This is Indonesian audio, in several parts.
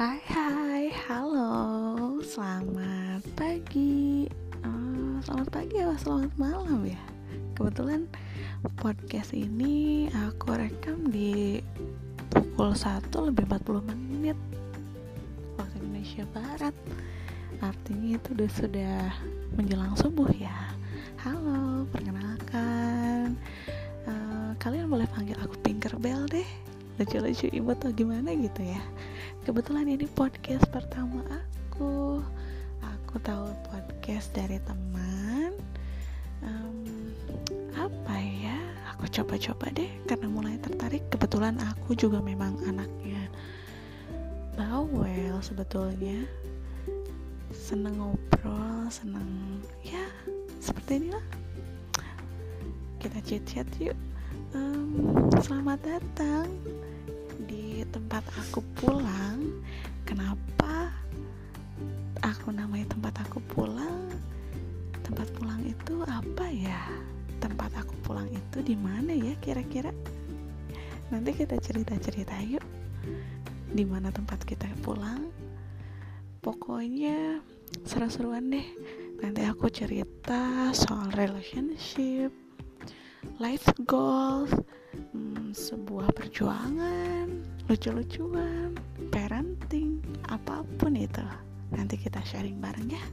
Hai hai, halo, selamat pagi. Uh, Selamat pagi atau selamat malam ya. Kebetulan podcast ini aku rekam di pukul 1 lebih 40 menit Waktu Indonesia Barat. Artinya itu udah sudah menjelang subuh ya. Halo, perkenalkan. Uh, Kalian boleh panggil aku Pinkerbell deh lucu-lucu ibu atau gimana gitu ya. Kebetulan ini podcast pertama aku. Aku tahu podcast dari teman. Um, apa ya? Aku coba-coba deh karena mulai tertarik. Kebetulan aku juga memang anaknya bawel sebetulnya. Seneng ngobrol seneng ya seperti inilah. Kita chat-chat yuk. Um, selamat datang tempat aku pulang kenapa aku namai tempat aku pulang? Tempat pulang itu apa ya? Tempat aku pulang itu di mana ya kira-kira? Nanti kita cerita-cerita yuk di mana tempat kita pulang. Pokoknya seru-seruan deh. Nanti aku cerita soal relationship life goals hmm, sebuah perjuangan lucu-lucuan parenting apa pun itu. Nanti kita sharing bareng ya.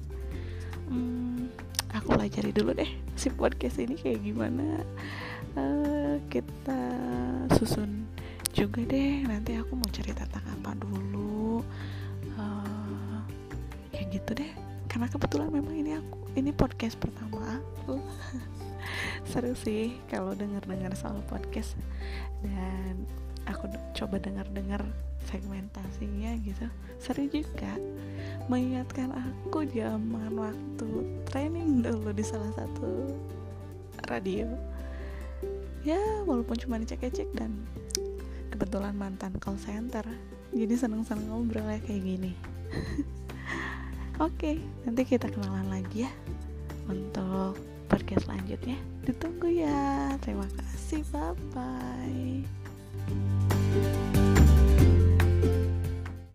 Hmm, aku pelajari dulu deh si podcast ini kayak gimana. Uh, kita susun juga deh. Nanti aku mau cerita tentang apa dulu. Uh, kayak gitu deh. Karena kebetulan memang ini aku ini podcast pertama aku seru sih kalau dengar-dengar soal podcast. Dan aku coba dengar-dengar segmentasinya gitu. Seru juga mengingatkan aku zaman waktu training dulu di salah satu radio. Ya walaupun cuma dicek-cek dan kebetulan mantan call center. Jadi seneng-seneng ngobrol ya kayak gini. Oke nanti kita kenalan lagi ya untuk podcast selanjutnya. Ditunggu ya. Terima kasih. Bye bye